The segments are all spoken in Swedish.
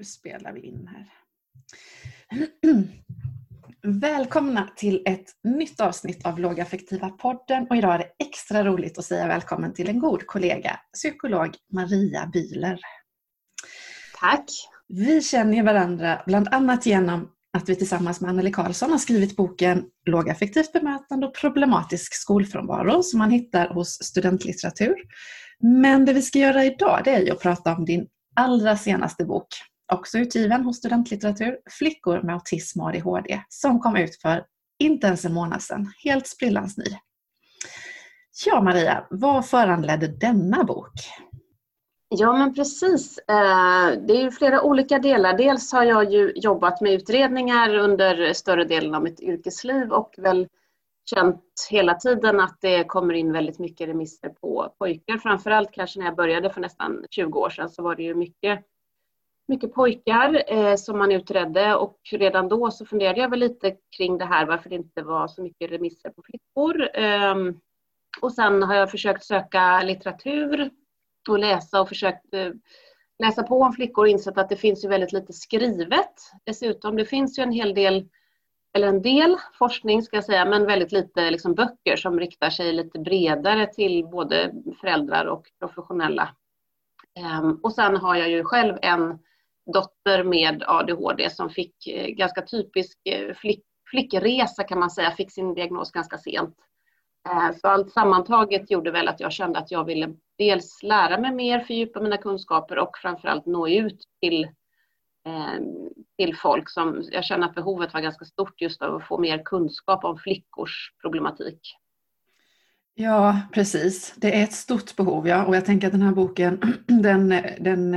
Nu spelar vi in här. Välkomna till ett nytt avsnitt av Lågaffektiva podden och idag är det extra roligt att säga välkommen till en god kollega, psykolog Maria Bühler. Tack! Vi känner varandra bland annat genom att vi tillsammans med Anneli Karlsson har skrivit boken Lågaffektivt bemötande och problematisk skolfrånvaro som man hittar hos studentlitteratur. Men det vi ska göra idag det är att prata om din allra senaste bok, också utgiven hos studentlitteratur, Flickor med autism och ADHD, som kom ut för inte ens en månad sedan, helt sprillans ny. Ja Maria, vad föranledde denna bok? Ja men precis, eh, det är ju flera olika delar. Dels har jag ju jobbat med utredningar under större delen av mitt yrkesliv och väl känt hela tiden att det kommer in väldigt mycket remisser på pojkar. Framförallt kanske när jag började för nästan 20 år sedan så var det ju mycket, mycket pojkar eh, som man utredde och redan då så funderade jag väl lite kring det här varför det inte var så mycket remisser på flickor. Eh, och sen har jag försökt söka litteratur och läsa och försökt eh, läsa på om flickor och insett att det finns ju väldigt lite skrivet. Dessutom, det finns ju en hel del eller en del forskning ska jag säga, men väldigt lite liksom böcker som riktar sig lite bredare till både föräldrar och professionella. Ehm, och sen har jag ju själv en dotter med ADHD som fick eh, ganska typisk eh, flick, flickresa kan man säga, fick sin diagnos ganska sent. Eh, så allt sammantaget gjorde väl att jag kände att jag ville dels lära mig mer, fördjupa mina kunskaper och framförallt nå ut till till folk som jag känner att behovet var ganska stort just av att få mer kunskap om flickors problematik. Ja, precis. Det är ett stort behov, ja. Och jag tänker att den här boken, den, den,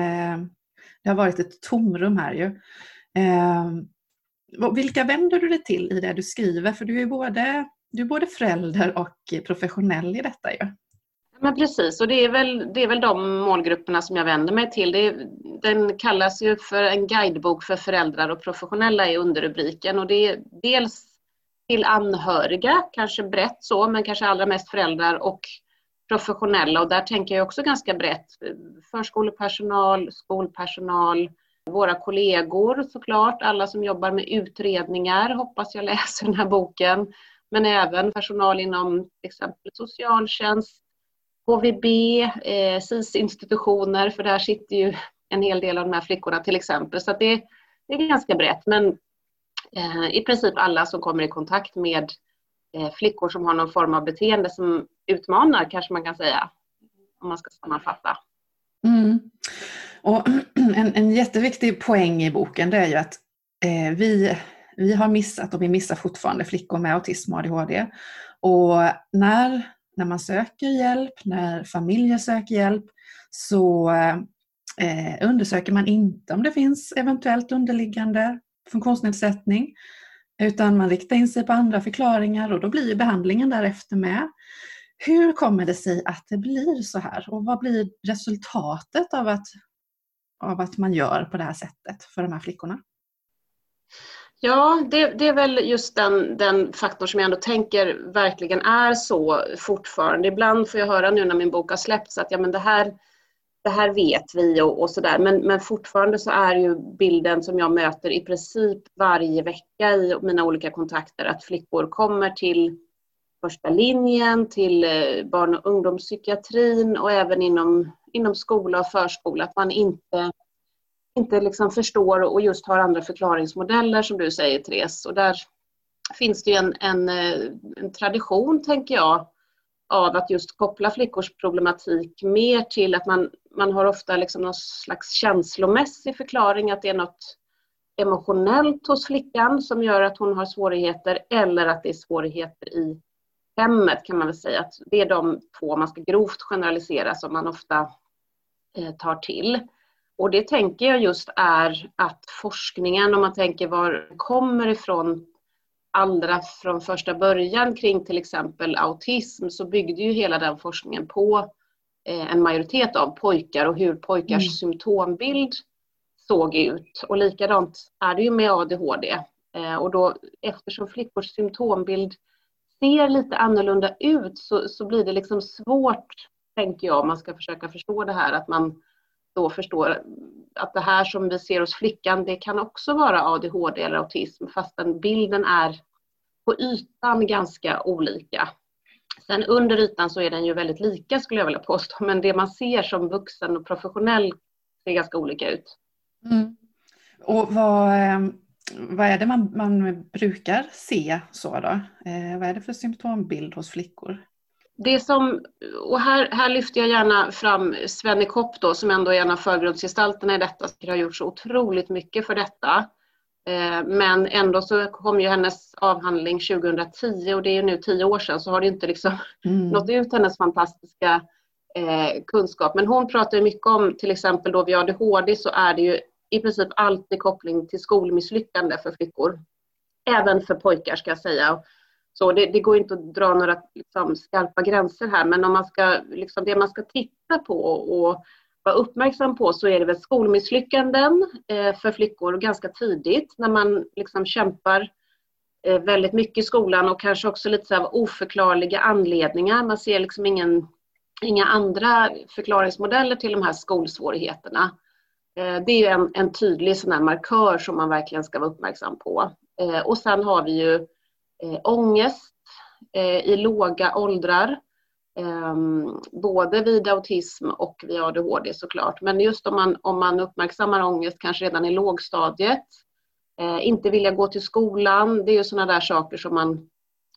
det har varit ett tomrum här ju. Eh, vilka vänder du dig till i det du skriver? För du är både, du är både förälder och professionell i detta ju. Men precis, och det är, väl, det är väl de målgrupperna som jag vänder mig till. Det är, den kallas ju för en guidebok för föräldrar och professionella i underrubriken och det är dels till anhöriga, kanske brett så, men kanske allra mest föräldrar och professionella och där tänker jag också ganska brett. Förskolepersonal, skolpersonal, våra kollegor såklart, alla som jobbar med utredningar hoppas jag läser den här boken. Men även personal inom till exempel socialtjänst, HVB, eh, SIS-institutioner, för där sitter ju en hel del av de här flickorna till exempel. Så det, det, är ganska brett. Men eh, i princip alla som kommer i kontakt med eh, flickor som har någon form av beteende som utmanar, kanske man kan säga, om man ska sammanfatta. Mm. Och en, en jätteviktig poäng i boken det är ju att eh, vi, vi har missat och vi missar fortfarande flickor med autism och ADHD. Och när när man söker hjälp, när familjer söker hjälp, så eh, undersöker man inte om det finns eventuellt underliggande funktionsnedsättning, utan man riktar in sig på andra förklaringar och då blir behandlingen därefter med. Hur kommer det sig att det blir så här och vad blir resultatet av att, av att man gör på det här sättet för de här flickorna? Ja, det, det, är väl just den, den faktorn som jag ändå tänker verkligen är så fortfarande. Ibland får jag höra nu när min bok har släppts att ja, men det, här, det här vet vi och, och sådär. Men, men fortfarande så är ju bilden som jag möter i princip varje vecka i mina olika kontakter att flickor kommer till första linjen, till eh, barn och ungdomspsykiatrin och även inom, inom skola och förskola. Att man inte inte liksom förstår och just har andra förklaringsmodeller som du säger Therese. Och där finns det ju en, en, eh, en tradition, tänker jag, av att just koppla flickors problematik mer till att man, man har ofta liksom någon slags känslomässig förklaring, att det är något emotionellt hos flickan som gör att hon har svårigheter eller att det är svårigheter i hemmet kan man väl säga. Att det är de två, man ska grovt generalisera, som man ofta eh, tar till. Och det tänker jag just är att forskningen, om man tänker var kommer ifrån allra från första början kring till exempel autism så byggde ju hela den forskningen på eh, en majoritet av pojkar och hur pojkars mm. symptombild såg ut. Och likadant är det ju med ADHD. Eh, och då eftersom flickors symptombild ser lite annorlunda ut så, så blir det liksom svårt, tänker jag, om man ska försöka förstå det här, att man då förstår att det här som vi ser hos flickan, det kan också vara ADHD eller autism, fastän bilden är på ytan ganska olika. Sen under ytan så är den ju väldigt lika skulle jag vilja påstå, men det man ser som vuxen och professionell ser ganska olika ut. Mm. Och vad, ehm, vad är det man, man brukar se så då? Eh, vad är det för symptombild hos flickor? Det som, och här, här lyfter jag gärna fram Svenne Kopp då, som ändå är en av förgrundsgestalterna i detta, som har gjort så otroligt mycket för detta. Eh, men ändå så kom ju hennes avhandling 2010 och det är nu tio år sedan så har det inte liksom mm. nått ut hennes fantastiska eh, kunskap. Men hon pratar mycket om till exempel då vid ADHD så är det ju i princip alltid koppling till skolmisslyckande för flickor. Även för pojkar ska jag säga. Så det, det går inte att dra några liksom, skarpa gränser här men om man ska, liksom, det man ska titta på och vara uppmärksam på så är det väl skolmisslyckanden eh, för flickor ganska tidigt när man liksom kämpar eh, väldigt mycket i skolan och kanske också lite så av oförklarliga anledningar. Man ser liksom ingen, inga andra förklaringsmodeller till de här skolsvårigheterna. Eh, det är en, en tydlig sån här markör som man verkligen ska vara uppmärksam på. Eh, och sen har vi ju eh, ångest eh, i låga åldrar. Ehm, både vid autism och vid ADHD såklart. Men just om man, om man uppmärksammar ångest kanske redan i lågstadiet. Inte vilja gå till skolan. Det är ju sådana där saker som man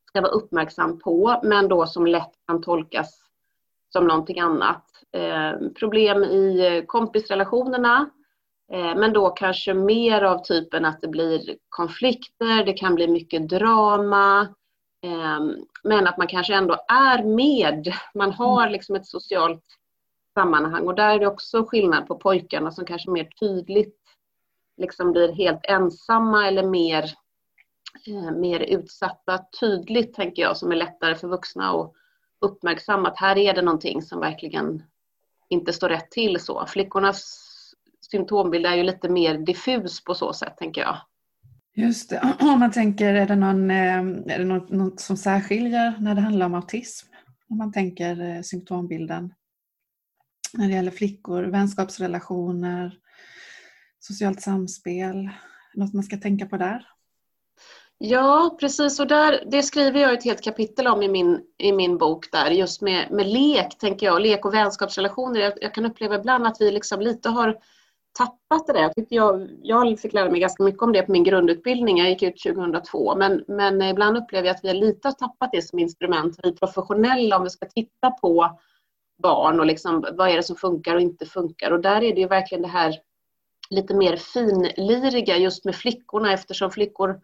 ska vara uppmärksam på men då som lätt kan tolkas som någonting annat. Eh, problem i kompisrelationerna, eh, men då kanske mer av typen att det blir konflikter, det kan bli mycket drama, eh, men att man kanske ändå är med. Man har mm. liksom ett socialt sammanhang och där är det också skillnad på pojkarna som kanske mer tydligt liksom blir helt ensamma eller mer, mer utsatta. Tydligt tänker jag som är lättare för vuxna att uppmärksamma att här är det någonting som verkligen inte står rätt till så. Flickornas symptombild är ju lite mer diffus på så sätt tänker jag. Just det. Om man tänker, är det, någon, eh, är det något, något som särskiljer när det handlar om autism? Om man tänker eh, symptombilden när det gäller flickor, vänskapsrelationer, socialt samspel, något man ska tänka på där? Ja, precis. Och där, det skriver jag ett helt kapitel om i min, i min bok där, just med, med lek, tänker jag, lek och vänskapsrelationer. Jag, jag kan uppleva ibland att vi liksom lite har tappat det där. Jag, jag, jag fick lära mig ganska mycket om det på min grundutbildning. Jag gick ut 2002. Men, men ibland upplever jag att vi lite har tappat det som instrument. Vi professionella, om vi ska titta på barn och liksom, vad är det som funkar och inte funkar. Och där är det ju verkligen det här lite mer finliriga just med flickorna eftersom flickor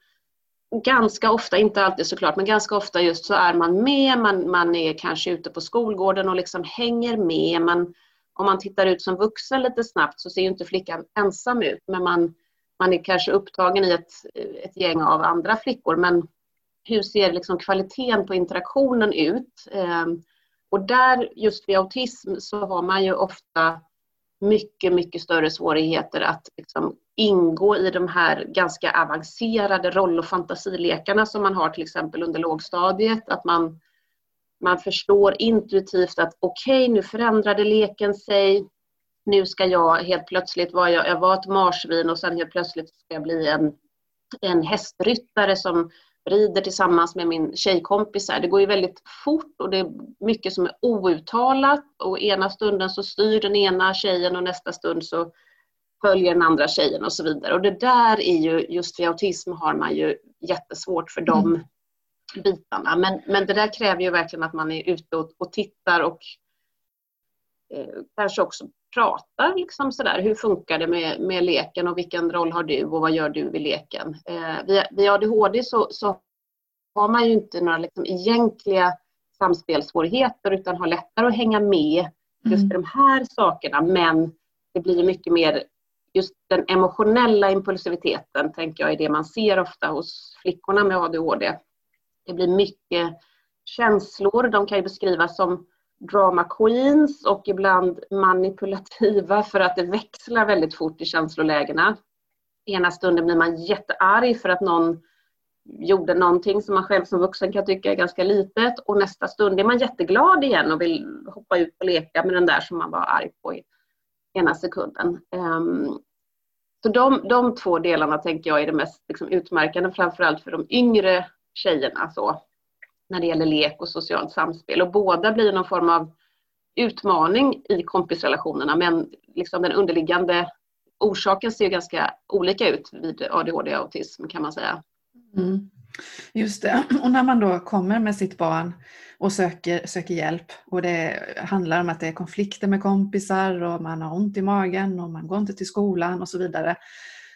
ganska ofta, inte alltid såklart, men ganska ofta just så är man med, man, man är kanske ute på skolgården och liksom hänger med. Man, om man tittar ut som vuxen lite snabbt så ser ju inte flickan ensam ut, men man, man är kanske upptagen i ett, ett gäng av andra flickor. Men hur ser liksom kvaliteten på interaktionen ut? Ehm, och där, just vid autism, så har man ju ofta mycket, mycket större svårigheter att liksom ingå i de här ganska avancerade roll och fantasilekarna som man har till exempel under lågstadiet. Att man, man förstår intuitivt att okej, okay, nu förändrade leken sig. Nu ska jag helt plötsligt vara, jag, jag var ett marsvin och sen helt plötsligt ska jag bli en, en hästryttare som rider tillsammans med min tjejkompis. Det går ju väldigt fort och det är mycket som är outtalat och ena stunden så styr den ena tjejen och nästa stund så följer den andra tjejen och så vidare. Och det där är ju, just vid autism har man ju jättesvårt för de mm. bitarna. Men, men det där kräver ju verkligen att man är ute och, och tittar och eh, kanske också pratar liksom sådär. Hur funkar det med, med leken och vilken roll har du och vad gör du vid leken? Eh, vid, vid ADHD så, så har man ju inte några liksom egentliga samspelssvårigheter utan har lättare att hänga med just mm. de här sakerna. Men det blir mycket mer just den emotionella impulsiviteten tänker jag är det man ser ofta hos flickorna med ADHD. Det blir mycket känslor. De kan ju beskrivas som drama queens och ibland manipulativa för att det växlar väldigt fort i känslolägena. Ena stunden blir man jättearg för att någon gjorde någonting som man själv som vuxen kan tycka är ganska litet och nästa stund är man jätteglad igen och vill hoppa ut och leka med den där som man var arg på ena sekunden. Um, så de, de två delarna tänker jag är det mest liksom, utmärkande, framförallt för de yngre tjejerna så, när det gäller lek och socialt samspel. Och båda blir någon form av utmaning i kompisrelationerna, men liksom den underliggande orsaken ser ganska olika ut vid ADHD och autism kan man säga. Mm. Just det. Och när man då kommer med sitt barn och söker, söker hjälp och det handlar om att det är konflikter med kompisar och man har ont i magen och man går inte till skolan och så vidare.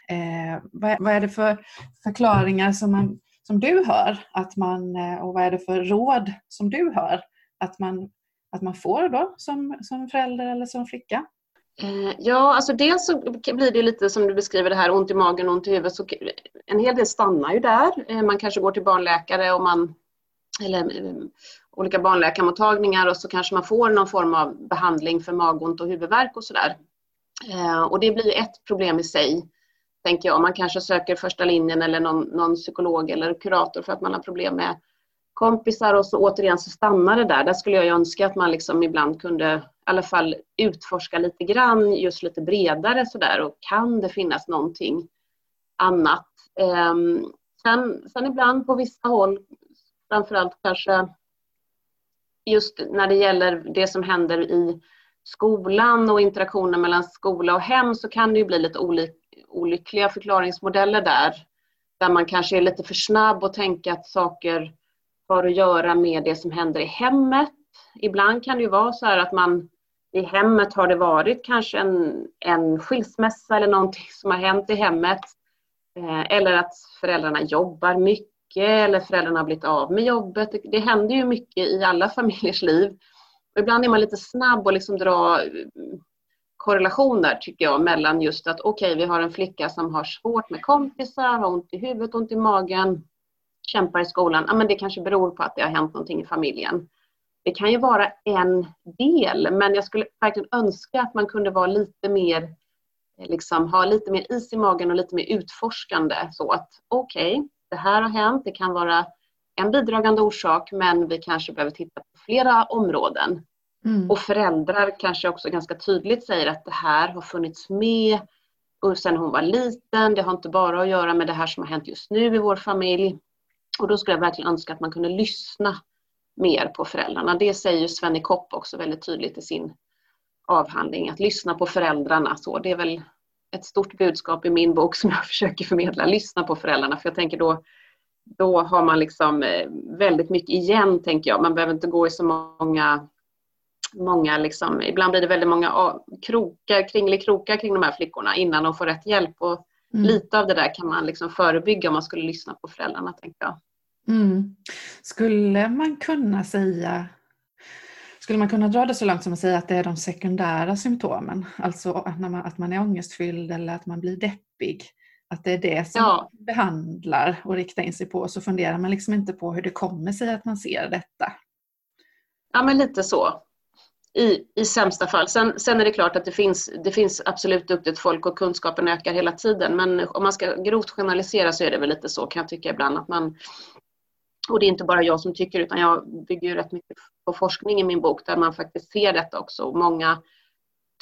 Eh, vad, vad, är det för förklaringar som, man, som du hör att man, eh, och vad är det för råd som du hör att man, att man får då som, som förälder eller som flicka? Eh, ja, alltså dels så blir det lite som du beskriver det här ont i magen ont i huvudet. Så en hel del stannar ju där. Eh, man kanske går till barnläkare och man, eller eh, olika barnläkarmottagningar och så kanske man får någon form av behandling för magont och huvudvärk och sådär. Och det blir ett problem i sig, tänker jag. Man kanske söker första linjen eller någon, någon psykolog eller kurator för att man har problem med kompisar och så återigen så stannar det där. Där skulle jag önska att man liksom ibland kunde i alla fall utforska lite grann, just lite bredare sådär och kan det finnas någonting annat. Um, sen, sen ibland på vissa håll, framförallt kanske just när det gäller det som händer i skolan och interaktionen mellan skola och hem så kan det ju bli lite olyckliga förklaringsmodeller där. Där man kanske är lite för snabb och tänker att saker har att göra med det som händer i hemmet. Ibland kan det ju vara så här att man i hemmet har det varit kanske en, en skilsmässa eller någonting som har hänt i hemmet. Eh, eller att föräldrarna jobbar mycket eller föräldrarna har blivit av med jobbet. Det, händer ju mycket i alla familjers liv. Och ibland är man lite snabb och liksom dra mm, korrelationer tycker jag mellan just att okej, okay, vi har en flicka som har svårt med kompisar, har ont i huvudet, ont i magen kämpar i skolan, ja, men det kanske beror på att det har hänt någonting i familjen. Det kan ju vara en del, men jag skulle verkligen önska att man kunde vara lite mer, liksom, ha lite mer is i magen och lite mer utforskande. Så att okej, okay, det här har hänt, det kan vara en bidragande orsak, men vi kanske behöver titta på flera områden. Mm. Och föräldrar kanske också ganska tydligt säger att det här har funnits med och sen hon var liten. Det har inte bara att göra med det här som har hänt just nu i vår familj. Och då skulle jag verkligen önska att man kunde lyssna mer på föräldrarna. Det säger Svenny Kopp också väldigt tydligt i sin avhandling, att lyssna på föräldrarna. Så det är väl ett stort budskap i min bok som jag försöker förmedla. Lyssna på föräldrarna, för jag tänker då, då har man liksom eh, väldigt mycket igen, tänker jag. Man behöver inte gå i så många, många liksom, ibland blir det väldigt många krokar, kringelikrokar kring de här flickorna innan de får rätt hjälp. Och mm. lite av det där kan man liksom förebygga om man skulle lyssna på föräldrarna, tänker jag. Mm. Skulle man kunna säga skulle man kunna dra det så långt som att säga att det är de sekundära symptomen, alltså att man, att man är ångestfylld eller att man blir deppig, att det är det som ja. behandlar och riktar in sig på, så funderar man liksom inte på hur det kommer sig att man ser detta. Ja, men lite så. I, i sämsta fall. Sen, sen är det klart att det finns, det finns absolut duktigt folk och kunskapen ökar hela tiden, men om man ska grovt generalisera så är det väl lite så kan jag tycka ibland att man och det är inte bara jag som tycker utan jag bygger ju rätt mycket på forskning i min bok där man faktiskt ser detta också. Många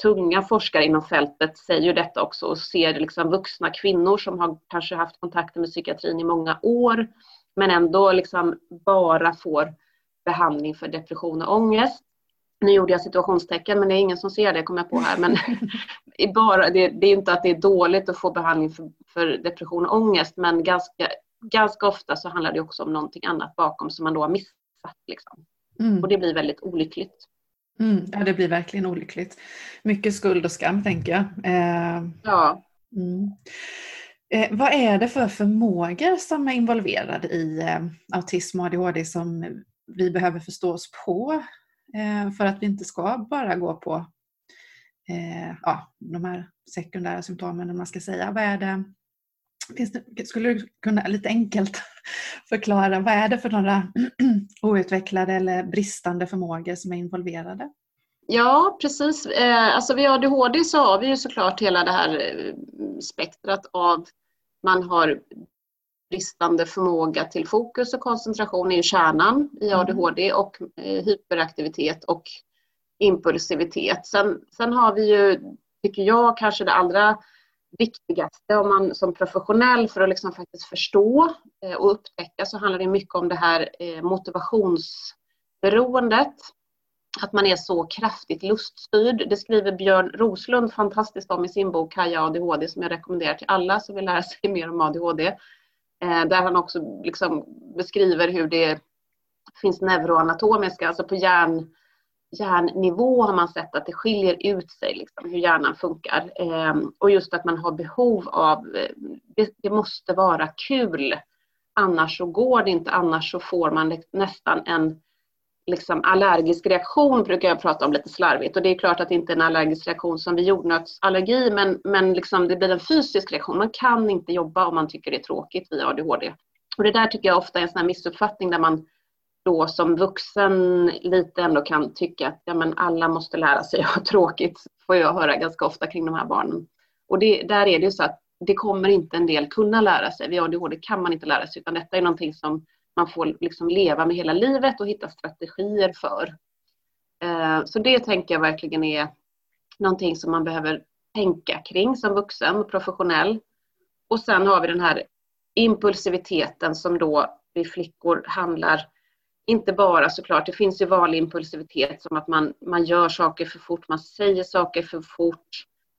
tunga forskare inom fältet säger ju detta också och ser liksom vuxna kvinnor som har kanske haft kontakter med psykiatrin i många år men ändå liksom bara får behandling för depression och ångest. Nu gjorde jag situationstecken men det är ingen som ser det kommer jag på här. Men bara, det, det, är inte att det är dåligt att få behandling för, för depression och ångest men ganska ganska ofta så handlar det också om någonting annat bakom som man då har missat. Liksom. Mm. Och det blir väldigt olyckligt. Mm, ja, det blir verkligen olyckligt. Mycket skuld och skam tänker jag. Eh, ja. Mm. Eh, vad är det för förmågor som är involverade i eh, autism och ADHD som vi behöver förstå oss på Eh, för att vi inte ska bara gå på eh, ja, de här sekundära symptomen, om man ska säga. Vad är det, skulle du kunna lite enkelt förklara vad är det för några outvecklade eller bristande förmågor som är involverade? Ja, precis. Eh, alltså vid ADHD så har vi ju såklart hela det här eh, spektrat av man har bristande förmåga till fokus och koncentration i kärnan i mm. ADHD och eh, hyperaktivitet och impulsivitet. Sen, sen har vi ju tycker jag, kanske det allra viktigaste om man som professionell för att liksom faktiskt förstå eh, och upptäcka så handlar det mycket om det här eh, motivationsberoendet. Att man är så kraftigt luststyrd. Det skriver Björn Roslund fantastiskt om i sin bok Kaja ADHD som jag rekommenderar till alla som vill lära sig mer om ADHD. Eh, där han också liksom beskriver hur det finns neuroanatomiska, alltså på hjärn hjärnnivå har man sett att det skiljer ut sig liksom, hur hjärnan funkar. Eh, och just att man har behov av, eh, det, det, måste vara kul. Annars så går det inte, annars så får man nästan en liksom, allergisk reaktion, brukar jag prata om lite slarvigt. Och det är klart att det inte är en allergisk reaktion som vid jordnötsallergi, men, men liksom, det blir en fysisk reaktion. Man kan inte jobba om man tycker det är tråkigt vid ADHD. Och det där tycker jag ofta är en sån missuppfattning där man då som vuxen lite ändå kan tycka att ja, men alla måste lära sig att ha tråkigt, får jag höra ganska ofta kring de här barnen. Och det, där är det ju så att det kommer inte en del kunna lära sig. Vid ADHD kan man inte lära sig, utan detta är någonting som man får liksom leva med hela livet och hitta strategier för. Eh, så det tänker jag verkligen är någonting som man behöver tänka kring som vuxen och professionell. Och sen har vi den här impulsiviteten som då vi flickor handlar inte bara såklart, det finns ju vanlig impulsivitet som att man, man gör saker för fort, man säger saker för fort.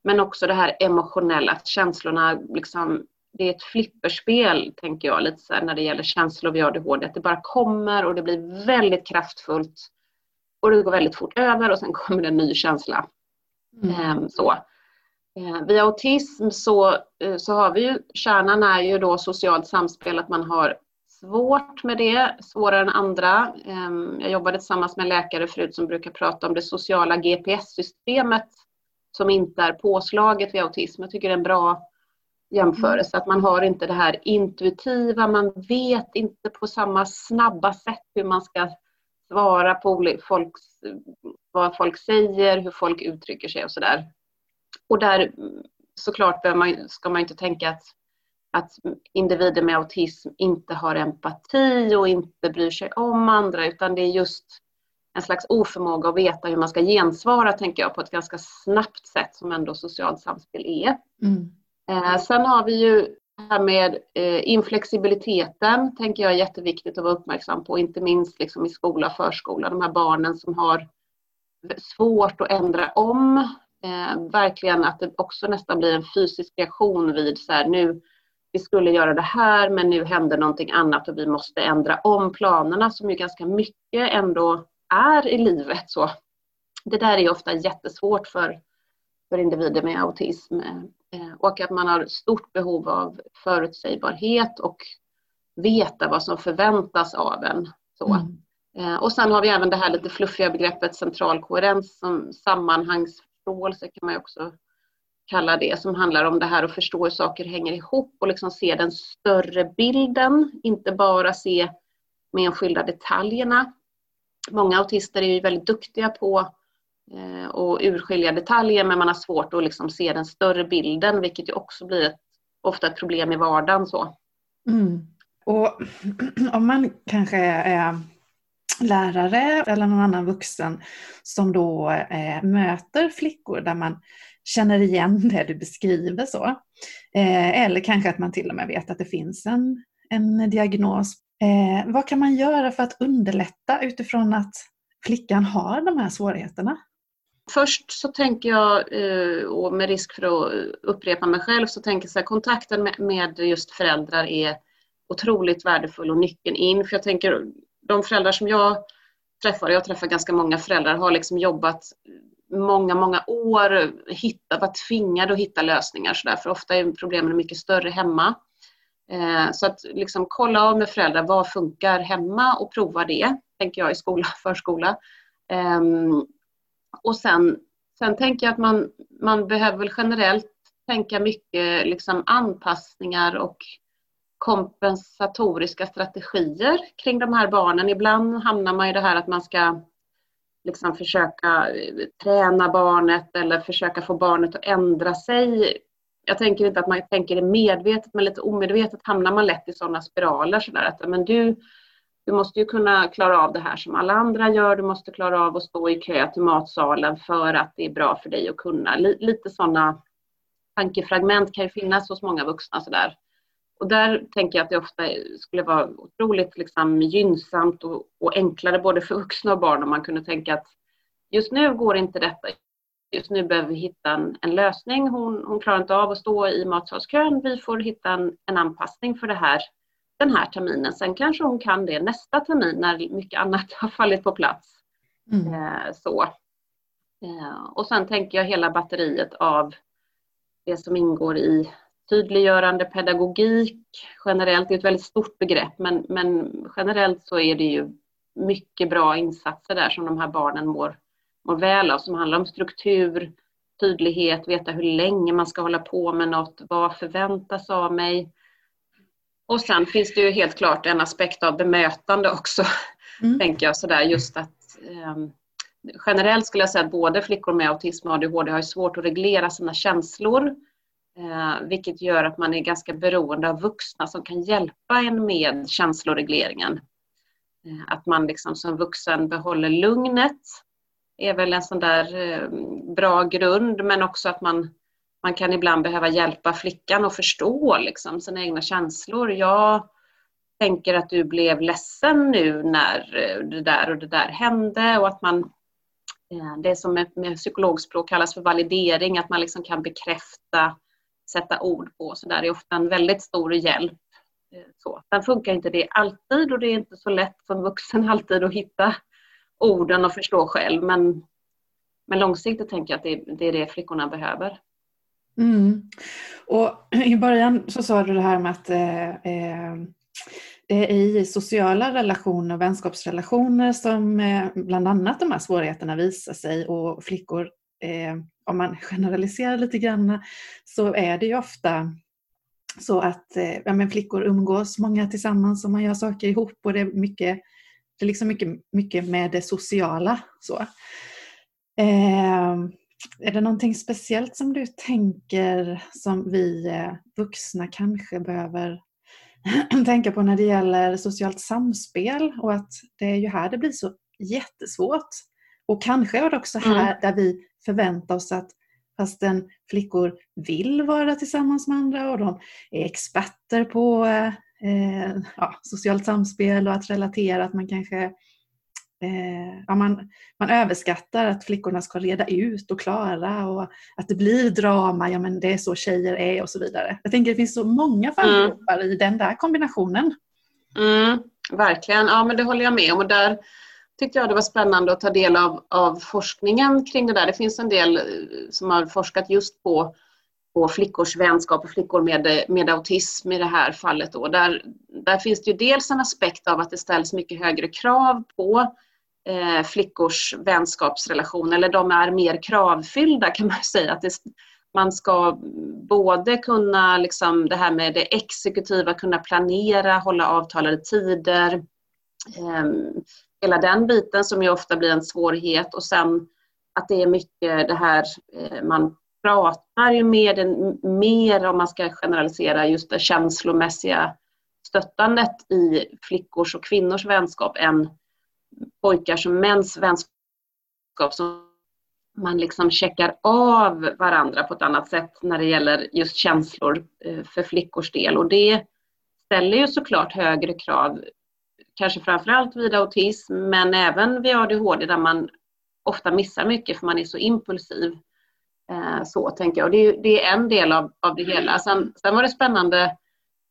Men också det här emotionella, att känslorna liksom, det är ett flipperspel, tänker jag, lite så här, när det gäller känslor vid ADHD. Att det bara kommer och det blir väldigt kraftfullt. Och det går väldigt fort över och sen kommer det en ny känsla. Mm. Ehm, så. Ehm, vid autism så, eh, så har vi ju, kärnan är ju då socialt samspel, att man har svårt med det, svårare än andra. Ehm, jag jobbade tillsammans med en läkare förut som brukar prata om det sociala GPS-systemet som inte är påslaget vid autism. Jag tycker det är en bra jämförelse, att man har inte det här intuitiva, man vet inte på samma snabba sätt hur man ska svara på folks, vad folk säger, hur folk uttrycker sig och sådär. Och där såklart man, ska man inte tänka att att individer med autism inte har empati och inte bryr sig om andra utan det är just en slags oförmåga att veta hur man ska gensvara, tänker jag, på ett ganska snabbt sätt som ändå socialt samspel är. Mm. Eh, sen har vi ju det här med eh, inflexibiliteten, tänker jag är jätteviktigt att vara uppmärksam på, inte minst liksom i skola och förskola, de här barnen som har svårt att ändra om. Eh, verkligen att det också nästan blir en fysisk reaktion vid så här, nu vi skulle göra det här men nu händer någonting annat och vi måste ändra om planerna som ju ganska mycket ändå är i livet. Så det där är ofta jättesvårt för, för individer med autism eh, och att man har stort behov av förutsägbarhet och veta vad som förväntas av en. Så. Mm. Eh, och sen har vi även det här lite fluffiga begreppet central koherens som sammanhangsförståelse kan man också kalla det, som handlar om det här att förstå hur saker hänger ihop och liksom se den större bilden, inte bara se de enskilda detaljerna. Många autister är ju väldigt duktiga på Eh, och urskilja detaljer men man har svårt att liksom se den större bilden vilket ju också blir ett, ofta ett problem i vardagen. Så. Mm. Och om man kanske är lärare eller någon annan vuxen som då eh, möter flickor där man känner igen det du beskriver så. Eh, eller kanske att man till och med vet att det finns en, en diagnos. Eh, vad kan man göra för att underlätta utifrån att flickan har de här svårigheterna? Först så tänker jag, eh, och med risk för att upprepa mig själv, så tänker jag att kontakten med just föräldrar är otroligt värdefull och nyckeln in. För jag tänker, de föräldrar som jag träffar, jag träffar ganska många föräldrar, har liksom jobbat många, många år hitta, varit tvingade att hitta lösningar så där, för ofta är problemen mycket större hemma. Eh, så att liksom kolla av med föräldrar, vad funkar hemma och prova det, tänker jag i skola, förskola. Ehm, och sen, sen tänker jag att man, man behöver väl generellt tänka mycket liksom anpassningar och kompensatoriska strategier kring de här barnen. Ibland hamnar man i det här att man ska liksom försöka eh, träna barnet eller försöka få barnet att ändra sig. Jag tänker inte att man tänker det medvetet, men lite omedvetet hamnar man lätt i sådana spiraler. Så där, att, men du, du måste ju kunna klara av det här som alla andra gör. Du måste klara av att stå i kö till matsalen för att det är bra för dig att kunna. Lite sådana tankefragment kan ju finnas hos många vuxna sådär. Och där tänker jag att det ofta skulle vara otroligt liksom gynnsamt och, och enklare både för vuxna och barn om man kunde tänka att just nu går inte detta. Just nu behöver vi hitta en, en lösning. Hon, hon, klarar inte av att stå i matsalskön. Vi får hitta en, en anpassning för det här den här terminen. Sen kanske hon kan det nästa termin när mycket annat har fallit på plats. Mm. Eh, så. Eh, och sen tänker jag hela batteriet av det som ingår i tydliggörande pedagogik generellt. Det är ett väldigt stort begrepp men, men generellt så är det ju mycket bra insatser där som de här barnen mår, mår väl av som handlar om struktur, tydlighet, veta hur länge man ska hålla på med något, vad förväntas av mig. Och sen finns det ju helt klart en aspekt av bemötande också, mm. tänker jag sådär just att eh, generellt skulle jag säga att både flickor med autism och ADHD har svårt att reglera sina känslor, eh, vilket gör att man är ganska beroende av vuxna som kan hjälpa en med känsloregleringen. Eh, att man liksom som vuxen behåller lugnet är väl en sån där eh, bra grund, men också att man man kan ibland behöva hjälpa flickan att förstå liksom, sina egna känslor. Jag tänker att du blev ledsen nu när eh, det där och det där hände och att man eh, det som med, med psykologspråk kallas för validering, att man liksom kan bekräfta, sätta ord på. Så där är ofta en väldigt stor hjälp. Eh, så. Sen funkar inte det alltid och det är inte så lätt som vuxen alltid att hitta orden och förstå själv. Men, men långsiktigt tänker jag att det, det är det flickorna behöver. Mm. Och I början så sa du det här med att eh, det är i sociala relationer och vänskapsrelationer som eh, bland annat de här svårigheterna visar sig och flickor, eh, om man generaliserar lite grann, så är det ju ofta så att eh, ja, men flickor umgås många tillsammans och man gör saker ihop och det är mycket, det är liksom mycket, mycket med det sociala. Så. Eh, är det någonting speciellt som du tänker som vi eh, vuxna kanske behöver tänka på när det gäller socialt samspel och att det är ju här det blir så jättesvårt. Och kanske är det också här mm. där vi förväntar oss att fastän flickor vill vara tillsammans med andra och de är experter på eh, ja, socialt samspel och att relatera, att man kanske eh, ja, man, man överskattar att flickorna ska reda ut och klara och att det blir drama, ja men det är så tjejer är och så vidare. Jag tänker det finns så många fallgropar mm. i den där kombinationen. Mm, verkligen, ja men det håller jag med om och där tyckte jag det var spännande att ta del av, av forskningen kring det där. Det finns en del eh, som har forskat just på på flickors vänskap och flickor med, med autism i det här fallet. Då. Där, där finns det ju dels en aspekt av att det ställs mycket högre krav på eh, flickors vänskapsrelation, eller de är mer kravfyllda kan man säga. Att det, man ska både kunna, liksom, det här med det exekutiva, kunna planera, hålla avtalade tider, eh, hela den biten som ju ofta blir en svårighet och sen att det är mycket det här eh, man pratar ju med mer, om man ska generalisera, just det känslomässiga stöttandet i flickors och kvinnors vänskap än pojkars och mäns vänskap som man liksom checkar av varandra på ett annat sätt när det gäller just känslor eh, för flickors del och det ställer ju såklart högre krav, kanske framförallt vid autism men även vid ADHD där man ofta missar mycket för man är så impulsiv. Eh, så tänker jag. Och det, är, det är en del av, av det hela. Sen, sen var det spännande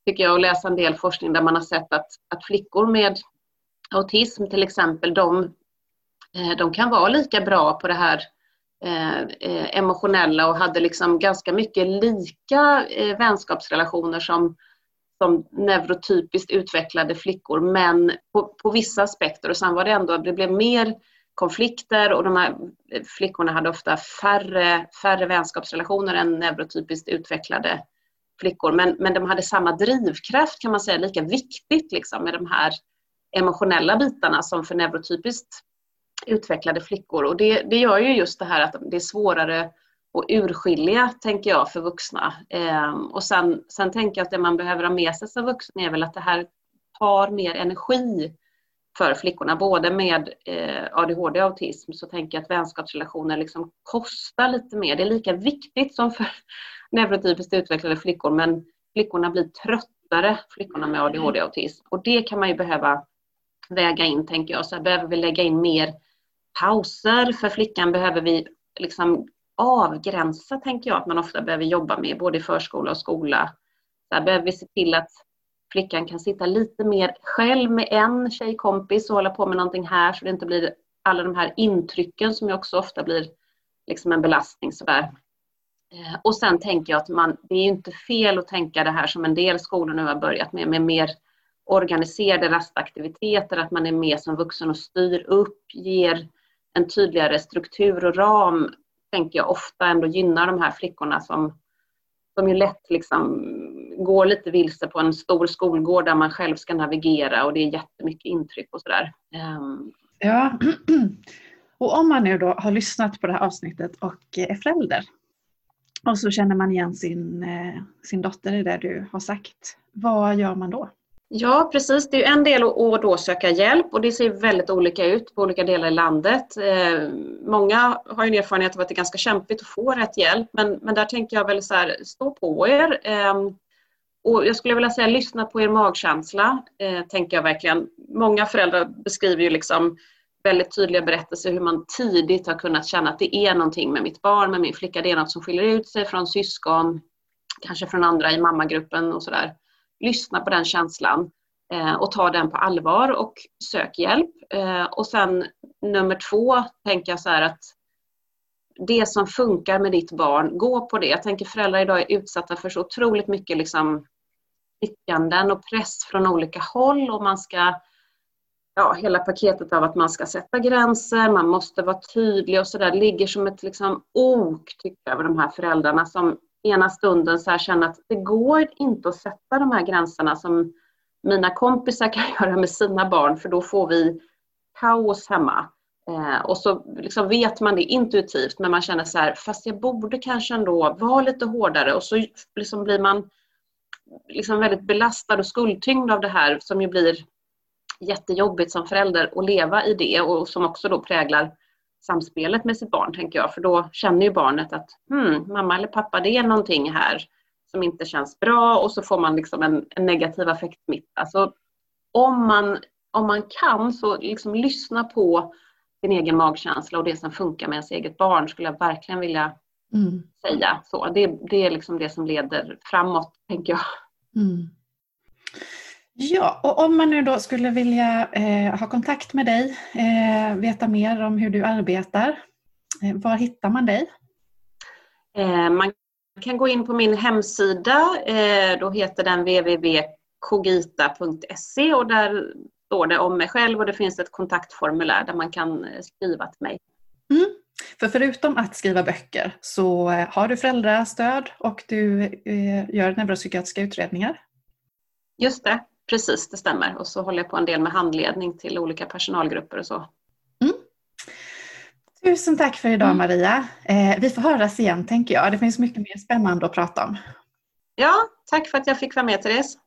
tycker jag att läsa en del forskning där man har sett att, att flickor med autism till exempel, de, eh, de kan vara lika bra på det här eh, eh, emotionella och hade liksom ganska mycket lika vänskapsrelationer som, som neurotypiskt utvecklade flickor, men på, på vissa aspekter. Och sen var det ändå, det blev mer konflikter och de här flickorna hade ofta färre, färre vänskapsrelationer än neurotypiskt utvecklade flickor. Men, men de hade samma drivkraft kan man säga, lika viktigt liksom med de här emotionella bitarna som för neurotypiskt utvecklade flickor. Och det, det gör ju just det här att det är svårare att urskilja, tänker jag, för vuxna. Eh, och sen, sen tänker jag att det man behöver ha med sig som vuxen är väl att det här tar mer energi för flickorna, både med eh, ADHD och autism, så tänker jag att vänskapsrelationer liksom kostar lite mer. Det är lika viktigt som för neurotypiskt utvecklade flickor, men flickorna blir tröttare, flickorna med ADHD och autism. Och det kan man ju behöva väga in, tänker jag. Så behöver vi lägga in mer pauser. För flickan behöver vi liksom avgränsa, tänker jag, att man ofta behöver jobba med, både i förskola och skola. Där behöver vi se till att flickan kan sitta lite mer själv med en tjejkompis och hålla på med någonting här så det inte blir alla de här intrycken som ju också ofta blir liksom en belastning sådär. Eh, och sen tänker jag att man, det är inte fel att tänka det här som en del skolor nu har börjat med, med mer organiserade rastaktiviteter, att man är med som vuxen och styr upp, ger en tydligare struktur och ram, tänker jag ofta ändå gynnar de här flickorna som, som ju lätt liksom går lite vilse på en stor skolgård där man själv ska navigera och det är jättemycket intryck och sådär. Ehm. Ja, och om man nu då har lyssnat på det här avsnittet och är förälder och så känner man igen sin, eh, sin dotter i det du har sagt, vad gör man då? Ja, precis. Det är en del att då söka hjälp och det ser väldigt olika ut på olika delar i landet. Eh, många har en erfarenhet av att det är ganska kämpigt att få rätt hjälp, men, men där tänker jag väl så här, stå på er. Ehm, och jag skulle vilja säga lyssna på er magkänsla, eh, tänker jag verkligen. Många föräldrar beskriver ju liksom väldigt tydliga berättelser hur man tidigt har kunnat känna att det är någonting med mitt barn, med min flicka, det är något som skiljer ut sig från syskon, kanske från andra i mammagruppen och sådär lyssna på den känslan eh, och ta den på allvar och sök hjälp. Eh, och sen nummer två tänker jag så här att det som funkar med ditt barn, gå på det. Jag tänker föräldrar idag är utsatta för så otroligt mycket liksom tyckanden och press från olika håll och man ska ja, hela paketet av att man ska sätta gränser, man måste vara tydlig och sådär ligger som ett liksom ok tycker jag över de här föräldrarna som ena stunden så här känna att det går inte att sätta de här gränserna som mina kompisar kan göra med sina barn för då får vi kaos hemma. Eh, och så liksom vet man det intuitivt men man känner så här, fast jag borde kanske ändå vara lite hårdare och så liksom blir man liksom väldigt belastad och skuldtyngd av det här som ju blir jättejobbigt som förälder att leva i det och som också då präglar samspelet med sitt barn, tänker jag. För då känner ju barnet att hmm, mamma eller pappa, det är någonting här som inte känns bra och så får man liksom en, en negativ affektsmitta. Så om man, om man kan så liksom lyssna på sin egen magkänsla och det som funkar med ens eget barn skulle jag verkligen vilja mm. säga. Så det, det är liksom det som leder framåt, tänker jag. Mm. Ja, och om man nu då skulle vilja eh, ha kontakt med dig, eh, veta mer om hur du arbetar, eh, var hittar man dig? Eh, man kan gå in på min hemsida, eh, då heter den www.kogita.se och där står det om mig själv och det finns ett kontaktformulär där man kan eh, skriva till mig. Mm. För förutom att skriva böcker så har du föräldrastöd och du gör neuropsykiatriska utredningar? Just det, Precis, det stämmer. Och så håller jag på en del med handledning till olika personalgrupper och så. Mm. Tusen tack för idag mm. Maria. Eh, vi får höras igen tänker jag. Det finns mycket mer spännande att prata om. Ja, tack för att jag fick vara med Therese.